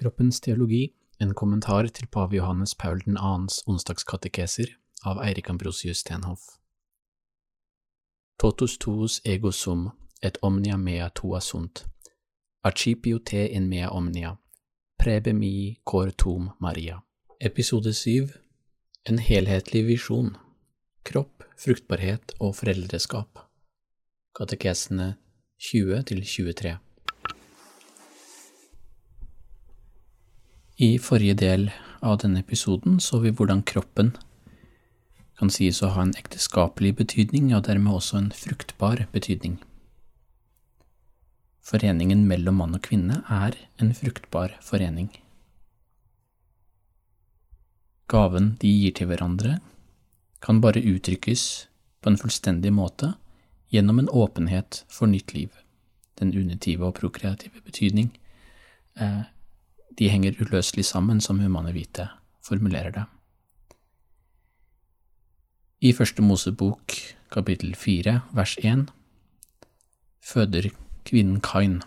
Kroppens teologi, en kommentar til pave Johannes Paul 2.s onsdagskatekeser av Eirik Ambrosius Stenhoff. Totus tuus ego sum, et omnia mea tua sunt, archipio te in mea omnia, prebe mi cor tum Maria. Episode 7 En helhetlig visjon Kropp, fruktbarhet og foreldreskap Katekesene 20 til 23 I forrige del av denne episoden så vi hvordan kroppen kan sies å ha en ekteskapelig betydning, og dermed også en fruktbar betydning. Foreningen mellom mann og kvinne er en fruktbar forening. Gaven de gir til hverandre, kan bare uttrykkes på en fullstendig måte gjennom en åpenhet for nytt liv. Den unitive og prokreative betydning eh, de henger uløselig sammen, som Humane Vite formulerer det. I Første Mosebok kapittel fire vers én føder kvinnen Kain.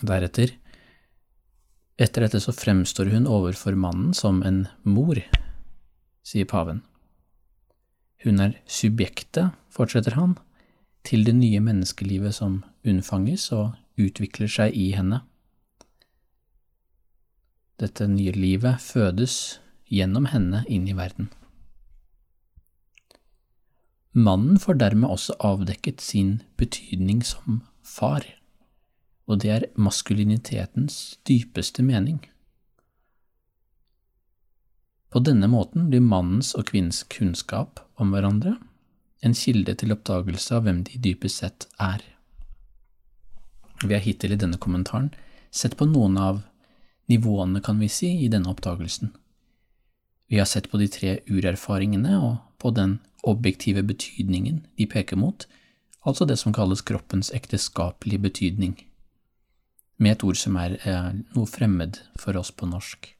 Deretter, etter dette så fremstår hun overfor mannen som en mor, sier paven. Hun er subjektet, fortsetter han, til det nye menneskelivet som unnfanges og utvikler seg i henne. Dette nye livet fødes gjennom henne inn i verden. Mannen får dermed også avdekket sin betydning som far, og det er maskulinitetens dypeste mening. På denne måten blir mannens og kvinnens kunnskap om hverandre en kilde til oppdagelse av hvem de dypest sett er. Vi har hittil i denne kommentaren sett på noen av nivåene, kan vi si, i denne oppdagelsen. Vi har sett på de tre urerfaringene og på den objektive betydningen de peker mot, altså det som kalles kroppens ekteskapelige betydning, med et ord som er eh, noe fremmed for oss på norsk.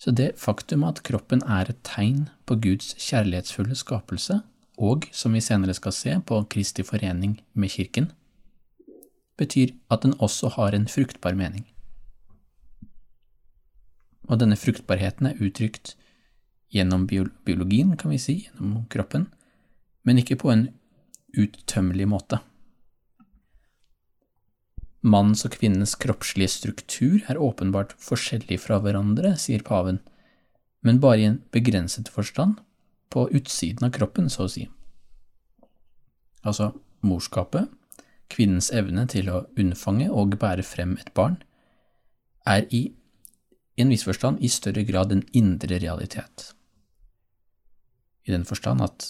Så det faktum at kroppen er et tegn på Guds kjærlighetsfulle skapelse, og, som vi senere skal se, på Kristi forening med Kirken, betyr at den også har en fruktbar mening. Og denne fruktbarheten er uttrykt gjennom biologien, kan vi si, gjennom kroppen, men ikke på en uttømmelig måte. Mannens og kvinnens kroppslige struktur er åpenbart forskjellig fra hverandre, sier paven, men bare i en begrenset forstand, på utsiden av kroppen, så å si. Altså, morskapet kvinnens evne til å unnfange og bære frem et barn, er i en viss forstand i større grad en indre realitet. I den forstand at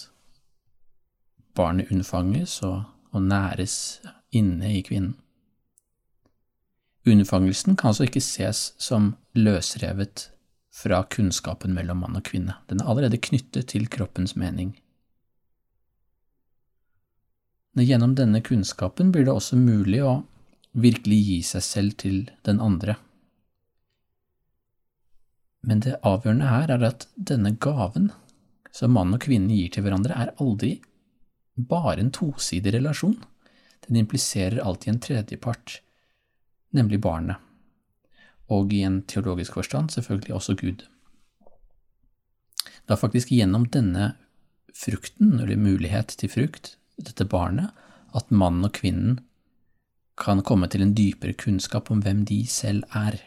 barnet unnfanges og, og næres inne i kvinnen. Unnfangelsen kan altså ikke ses som løsrevet fra kunnskapen mellom mann og kvinne, den er allerede knyttet til kroppens mening Gjennom denne kunnskapen blir det også mulig å virkelig gi seg selv til den andre. Men det avgjørende her er at denne gaven som mann og kvinne gir til hverandre, er aldri bare en tosidig relasjon. Den impliserer alltid en tredjepart, nemlig barnet, og i en teologisk forstand selvfølgelig også Gud. Det er faktisk gjennom denne frukten, eller mulighet til frukt, dette barnet, at mannen og kvinnen kan komme til en dypere kunnskap om hvem de selv er.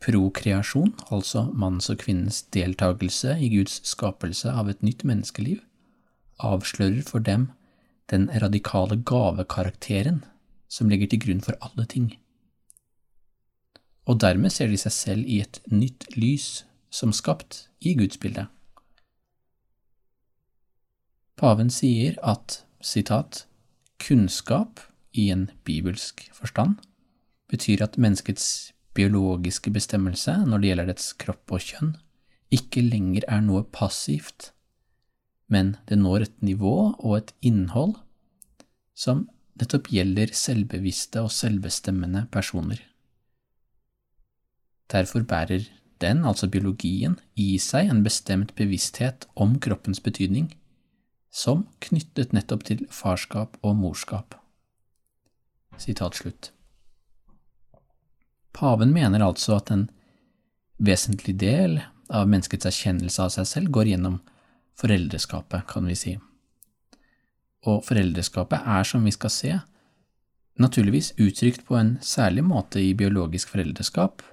Prokreasjon, altså mannens og kvinnens deltakelse i Guds skapelse av et nytt menneskeliv, avslører for dem den radikale gavekarakteren som ligger til grunn for alle ting. Og dermed ser de seg selv i et nytt lys som skapt i Guds bilde. Paven sier at citat, kunnskap i en bibelsk forstand betyr at menneskets biologiske bestemmelse når det gjelder dets kropp og kjønn, ikke lenger er noe passivt, men det når et nivå og et innhold som nettopp gjelder selvbevisste og selvbestemmende personer. Derfor bærer den, altså biologien, i seg en bestemt bevissthet om kroppens betydning, som knyttet nettopp til farskap og morskap. Sitat slutt. Paven mener altså at en vesentlig del av menneskets erkjennelse av seg selv går gjennom foreldreskapet, kan vi si. Og foreldreskapet er, som vi skal se, naturligvis uttrykt på en særlig måte i biologisk foreldreskap,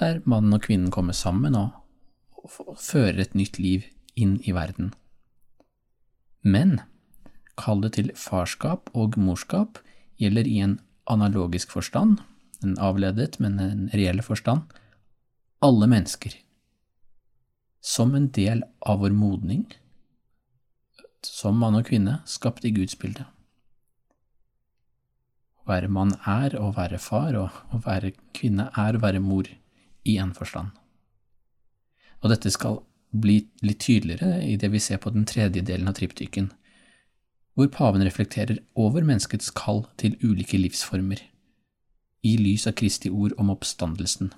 der mannen og kvinnen kommer sammen og, fører et nytt liv inn i verden. Men kallet til farskap og morskap gjelder i en analogisk forstand, en avledet, men en reell forstand, alle mennesker, som en del av vår modning, som mann og kvinne, skapt i Guds bilde. Å være mann er å være far, og å være kvinne er å være mor, i en forstand. Og dette skal bli litt tydeligere i det vi ser på den tredje delen av triptyken, hvor paven reflekterer over menneskets kall til ulike livsformer, i lys av Kristi ord om oppstandelsen.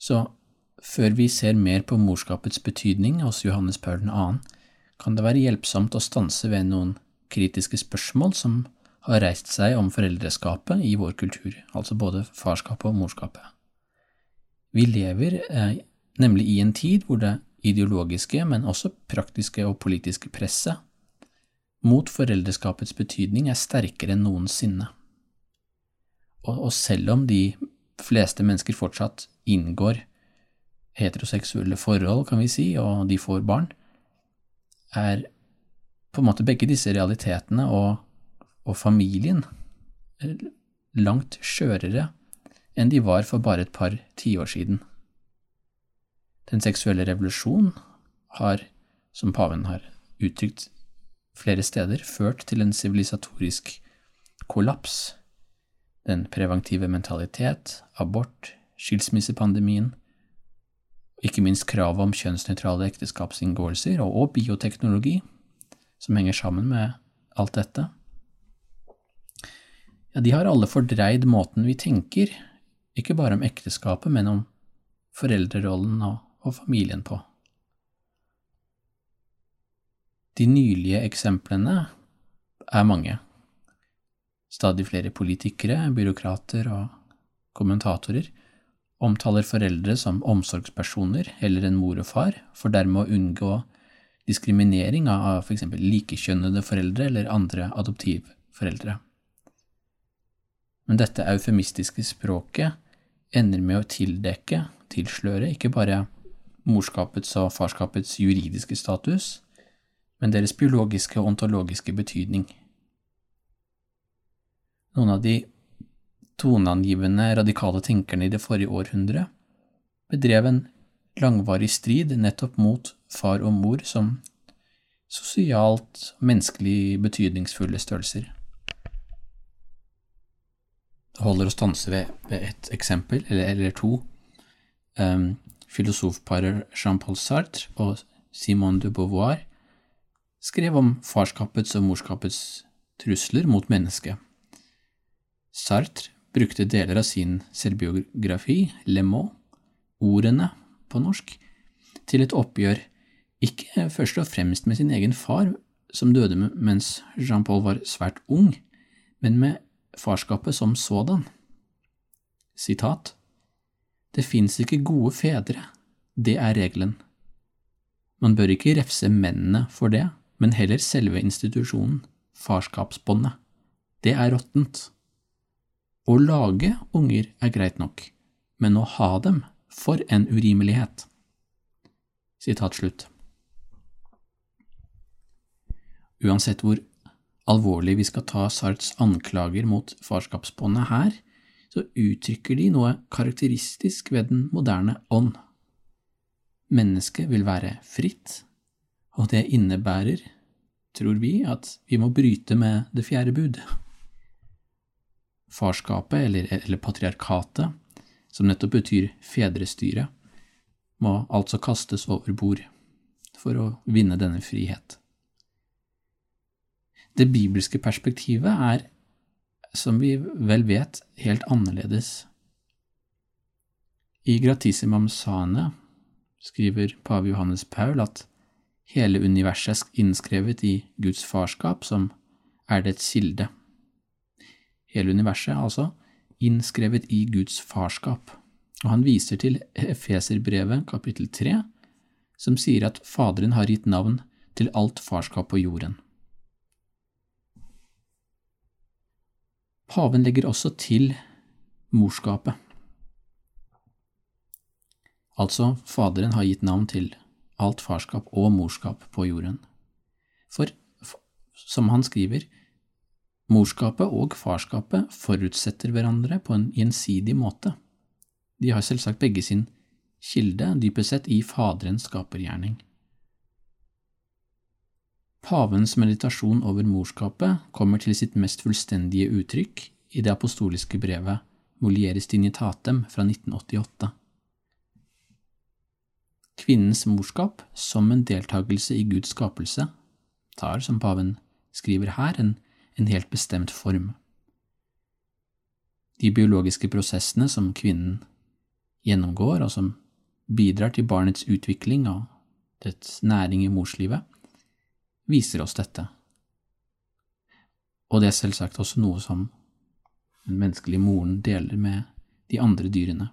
Så før vi ser mer på morskapets betydning hos Johannes Paul 2., kan det være hjelpsomt å stanse ved noen kritiske spørsmål som har reist seg om foreldreskapet i vår kultur, altså både farskapet og morskapet. Vi lever eh, nemlig i en tid hvor det ideologiske, men også praktiske og politiske presset mot foreldreskapets betydning er sterkere enn noensinne. Og, og selv om de fleste mennesker fortsatt inngår heteroseksuelle forhold, kan vi si, og de får barn, er på en måte begge disse realitetene og, og familien langt skjørere enn de var for bare et par tiår siden. Den seksuelle revolusjon har, som paven har uttrykt flere steder, ført til en sivilisatorisk kollaps. Den preventive mentalitet, abort, skilsmissepandemien, ikke minst kravet om kjønnsnøytrale ekteskapsinngåelser og bioteknologi, som henger sammen med alt dette. Ja, de har alle fordreid måten vi tenker, ikke bare om ekteskapet, men om foreldrerollen og, og familien på. De nylige eksemplene er mange. Stadig flere politikere, byråkrater og kommentatorer omtaler foreldre som omsorgspersoner eller en mor og far, for dermed å unngå diskriminering av for eksempel likekjønnede foreldre eller andre adoptivforeldre. Men dette eufemistiske språket ender med å tildekke, tilsløre, ikke bare morskapets og farskapets juridiske status, men deres biologiske og ontologiske betydning. Noen av de toneangivende radikale tenkerne i det forrige århundre bedrev en langvarig strid nettopp mot far og mor som sosialt menneskelig betydningsfulle størrelser. Holder å stanse ved, ved et eksempel, eller, eller to. Um, filosofparet Jean-Paul Sartre og Simone de Beauvoir skrev om farskapets og morskapets trusler mot mennesket. Sartre brukte deler av sin selvbiografi, Le Mot, ordene på norsk, til et oppgjør ikke først og fremst med sin egen far, som døde mens Jean-Paul var svært ung, men med farskapet som sådan. Sitat Det fins ikke gode fedre, det er regelen. Man bør ikke refse mennene for det, men heller selve institusjonen, farskapsbåndet. Det er råttent. Å lage unger er greit nok, men å ha dem, for en urimelighet. Sitat slutt. Uansett hvor alvorlig vi skal ta Sarts anklager mot farskapsbåndet her, så uttrykker de noe karakteristisk ved den moderne ånd. Mennesket vil være fritt, og det innebærer, tror vi, at vi må bryte med det fjerde bud farskapet, eller, eller patriarkatet, som nettopp betyr fedrestyre, må altså kastes over bord for å vinne denne frihet. Det bibelske perspektivet er, som vi vel vet, helt annerledes. I Gratissimam Sane skriver pave Johannes Paul at hele universet er innskrevet i Guds farskap som er det et kilde. Hele universet er altså innskrevet i Guds farskap, og han viser til Efeserbrevet kapittel 3, som sier at Faderen har gitt navn til alt farskap på jorden. Paven legger også til morskapet. Altså, Faderen har gitt navn til alt farskap og morskap på jorden. For, som han skriver, morskapet og farskapet forutsetter hverandre på en gjensidig måte. De har selvsagt begge sin kilde, dypest sett, i Faderens skapergjerning. Pavens meditasjon over morskapet kommer til sitt mest fullstendige uttrykk i det apostoliske brevet Molieres Dignitatem fra 1988. Kvinnens morskap som en deltakelse i Guds skapelse tar, som paven skriver her, en, en helt bestemt form. De biologiske prosessene som kvinnen gjennomgår, og som bidrar til barnets utvikling og dets næring i morslivet, viser oss dette. Og det er selvsagt også noe som den menneskelige moren deler med de andre dyrene.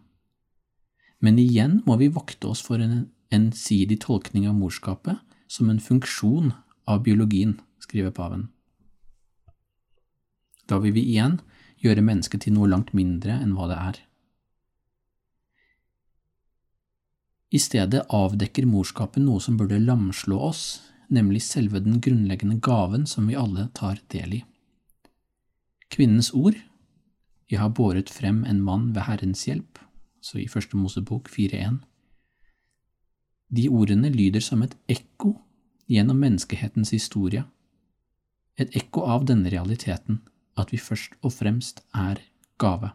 Men igjen må vi vokte oss for en ensidig tolkning av morskapet som en funksjon av biologien, skriver paven. Da vil vi igjen gjøre mennesket til noe langt mindre enn hva det er. I stedet avdekker morskapet noe som burde lamslå oss nemlig selve den grunnleggende gaven som vi alle tar del i. Kvinnens ord, jeg har båret frem en mann ved Herrens hjelp, så i Første Mosebok 4.1. De ordene lyder som et ekko gjennom menneskehetens historie, et ekko av denne realiteten, at vi først og fremst er gave.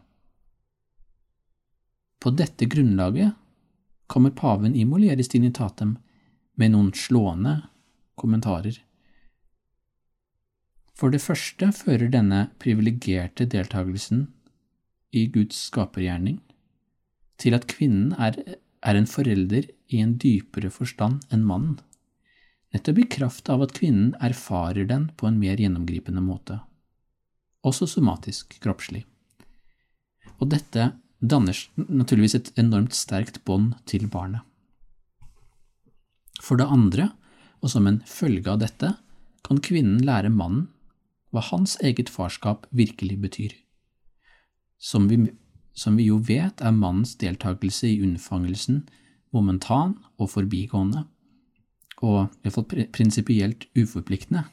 På dette grunnlaget kommer paven i Molieris Dignitatem med noen slående kommentarer. For det første fører denne privilegerte deltakelsen i Guds skapergjerning til at kvinnen er, er en forelder i en dypere forstand enn mannen, nettopp i kraft av at kvinnen erfarer den på en mer gjennomgripende måte, også somatisk, kroppslig. Og dette danner naturligvis et enormt sterkt bånd til barnet. For det andre og som en følge av dette kan kvinnen lære mannen hva hans eget farskap virkelig betyr. Som vi, som vi jo vet, er mannens deltakelse i unnfangelsen momentan og forbigående, og iallfall prinsipielt uforpliktende.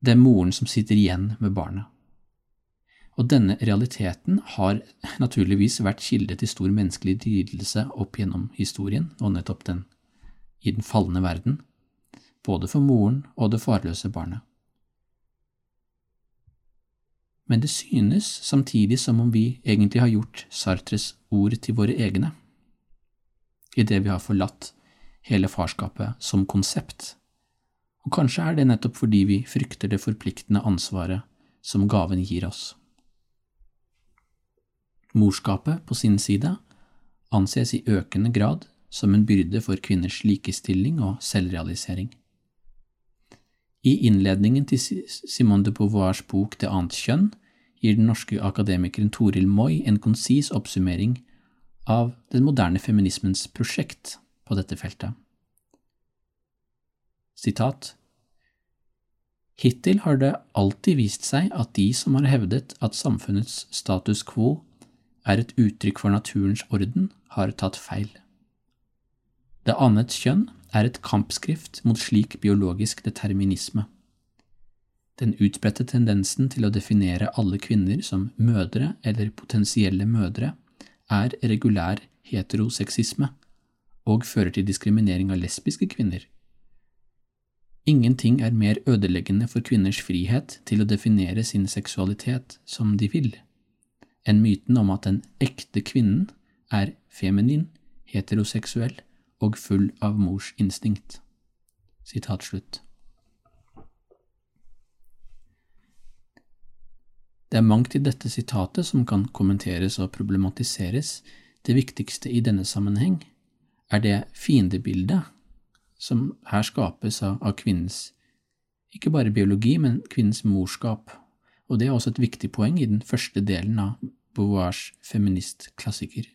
Det er moren som sitter igjen med barnet. Og denne realiteten har naturligvis vært kilde til stor menneskelig lidelse opp gjennom historien, og nettopp den i den falne verden, både for moren og det farløse barnet. Men det synes samtidig som om vi egentlig har gjort Sartres ord til våre egne, idet vi har forlatt hele farskapet som konsept, og kanskje er det nettopp fordi vi frykter det forpliktende ansvaret som gaven gir oss. Morskapet, på sin side, anses i økende grad som en byrde for kvinners likestilling og selvrealisering. I innledningen til Simone de Beauvoirs bok Det annet kjønn gir den norske akademikeren Toril Moi en konsis oppsummering av den moderne feminismens prosjekt på dette feltet. Sitat Hittil har det alltid vist seg at de som har hevdet at samfunnets status quo er et uttrykk for naturens orden, har tatt feil. Det annet kjønn er et kampskrift mot slik biologisk determinisme. Den utbredte tendensen til å definere alle kvinner som mødre eller potensielle mødre er regulær heteroseksisme og fører til diskriminering av lesbiske kvinner. Ingenting er mer ødeleggende for kvinners frihet til å definere sin seksualitet som de vil, enn myten om at den ekte kvinnen er feminin, heteroseksuell og full av mors instinkt. Sitat slutt. Det er mangt i dette sitatet som kan kommenteres og problematiseres. Det viktigste i denne sammenheng er det fiendebildet som her skapes av, kvinnens ikke bare biologi, men kvinnens morskap, og det er også et viktig poeng i den første delen av Beauvoirs feministklassiker.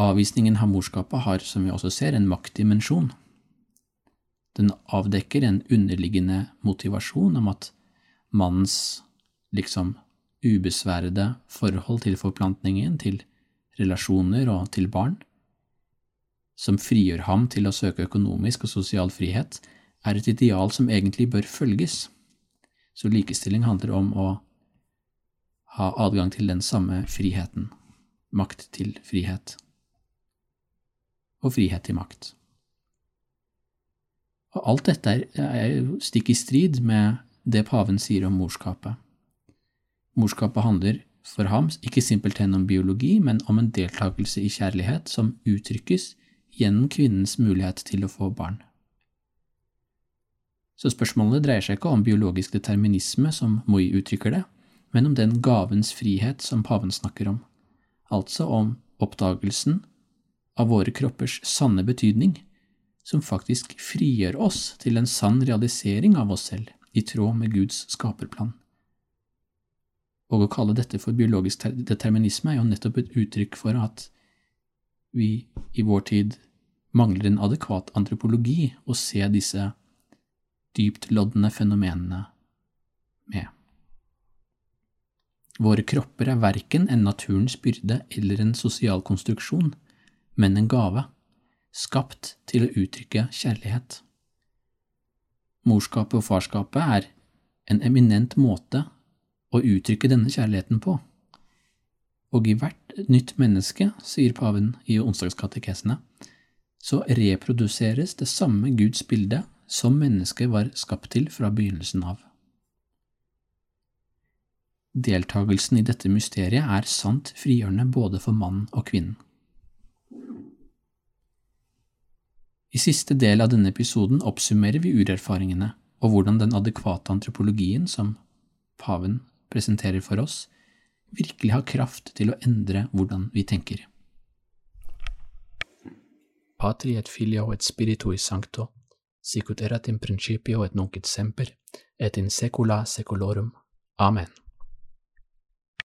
Avvisningen av morskapet har, som vi også ser, en maktdimensjon. Den avdekker en underliggende motivasjon om at mannens liksom ubesværede forhold til forplantningen, til relasjoner og til barn, som frigjør ham til å søke økonomisk og sosial frihet, er et ideal som egentlig bør følges. Så likestilling handler om å ha adgang til den samme friheten, makt til frihet, og frihet til makt. Og alt dette er stikk i strid med det paven sier om morskapet. Morskapet handler for ham ikke simpelthen om biologi, men om en deltakelse i kjærlighet som uttrykkes gjennom kvinnens mulighet til å få barn. Så spørsmålet dreier seg ikke om biologisk determinisme, som Moi uttrykker det, men om den gavens frihet som paven snakker om, altså om oppdagelsen av våre kroppers sanne betydning, som faktisk frigjør oss til en sann realisering av oss selv, i tråd med Guds skaperplan. Og å kalle dette for biologisk determinisme er jo nettopp et uttrykk for at vi i vår tid mangler en adekvat antropologi å se disse dyptloddende fenomenene med. Våre kropper er verken en naturens byrde eller en sosial konstruksjon, men en gave, skapt til å uttrykke kjærlighet. Morskapet og farskapet er en eminent måte å uttrykke denne kjærligheten på. Og i hvert nytt menneske, sier paven i onsdagskatekesene, så reproduseres det samme Guds bilde som mennesket var skapt til fra begynnelsen av. Deltagelsen i dette mysteriet er sant frigjørende både for mann og kvinnen. I siste del av denne episoden oppsummerer vi urerfaringene og hvordan den adekvate antropologien som paven presenterer for oss, virkelig har kraft til å endre hvordan vi tenker. Patri et filio et spiritu sancto, sicut erat in principio et nunc et semper, et in secula seculorum. Amen.